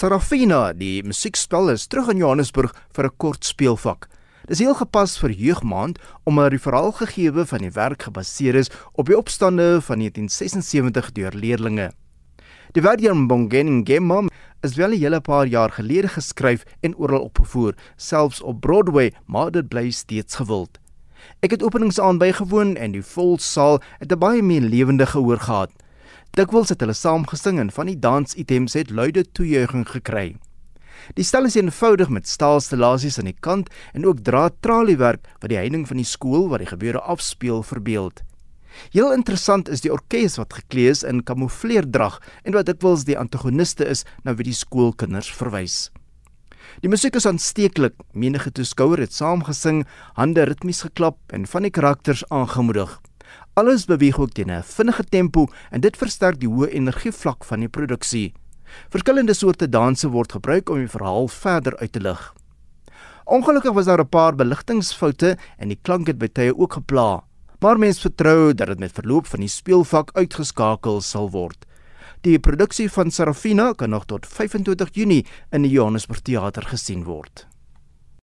Sarafina, die musiekspel is terug in Johannesburg vir 'n kort speelvak. Dis heel gepas vir jeugmaand omdat die verhaal gegeewe van die werk gebaseer is op die opstande van 1976 deur leerlinge. Die William Bongeni Game is wel 'n hele paar jaar gelede geskryf en oral opgevoer, selfs op Broadway, maar dit bly steeds gewild. Ek het openingsaand bygewoon en die vol saal het 'n baie meer lewendige gehoor gehad. Dikwels het hulle saam gesing en van die dansitems het luide toejuiging gekry. Die stel is eenvoudig met staalstellasies aan die kant en ook draadtraliewerk wat die heining van die skool waar die gebeure afspeel verbeeld. Heel interessant is die orkes wat geklee is in kamoufleerdrag en wat dikwels die antagoniste is na wie die skoolkinders verwys. Die musiek is aansteeklik. Menige toeskouer het saamgesing, hande ritmies geklap en van die karakters aangemoedig. Alles beweeg ook teen 'n vinnige tempo en dit versterk die hoë energievlak van die produksie. Verskillende soorte danse word gebruik om die verhaal verder uit te lig. Ongelukkig was daar 'n paar beligtingfoute en die klank het by tye ook gepla. Maar mens vertrou dat dit met verloop van die speelvak uitgeskakel sal word. Die produksie van Sarafina kan nog tot 25 Junie in die Johannesburg Theater gesien word.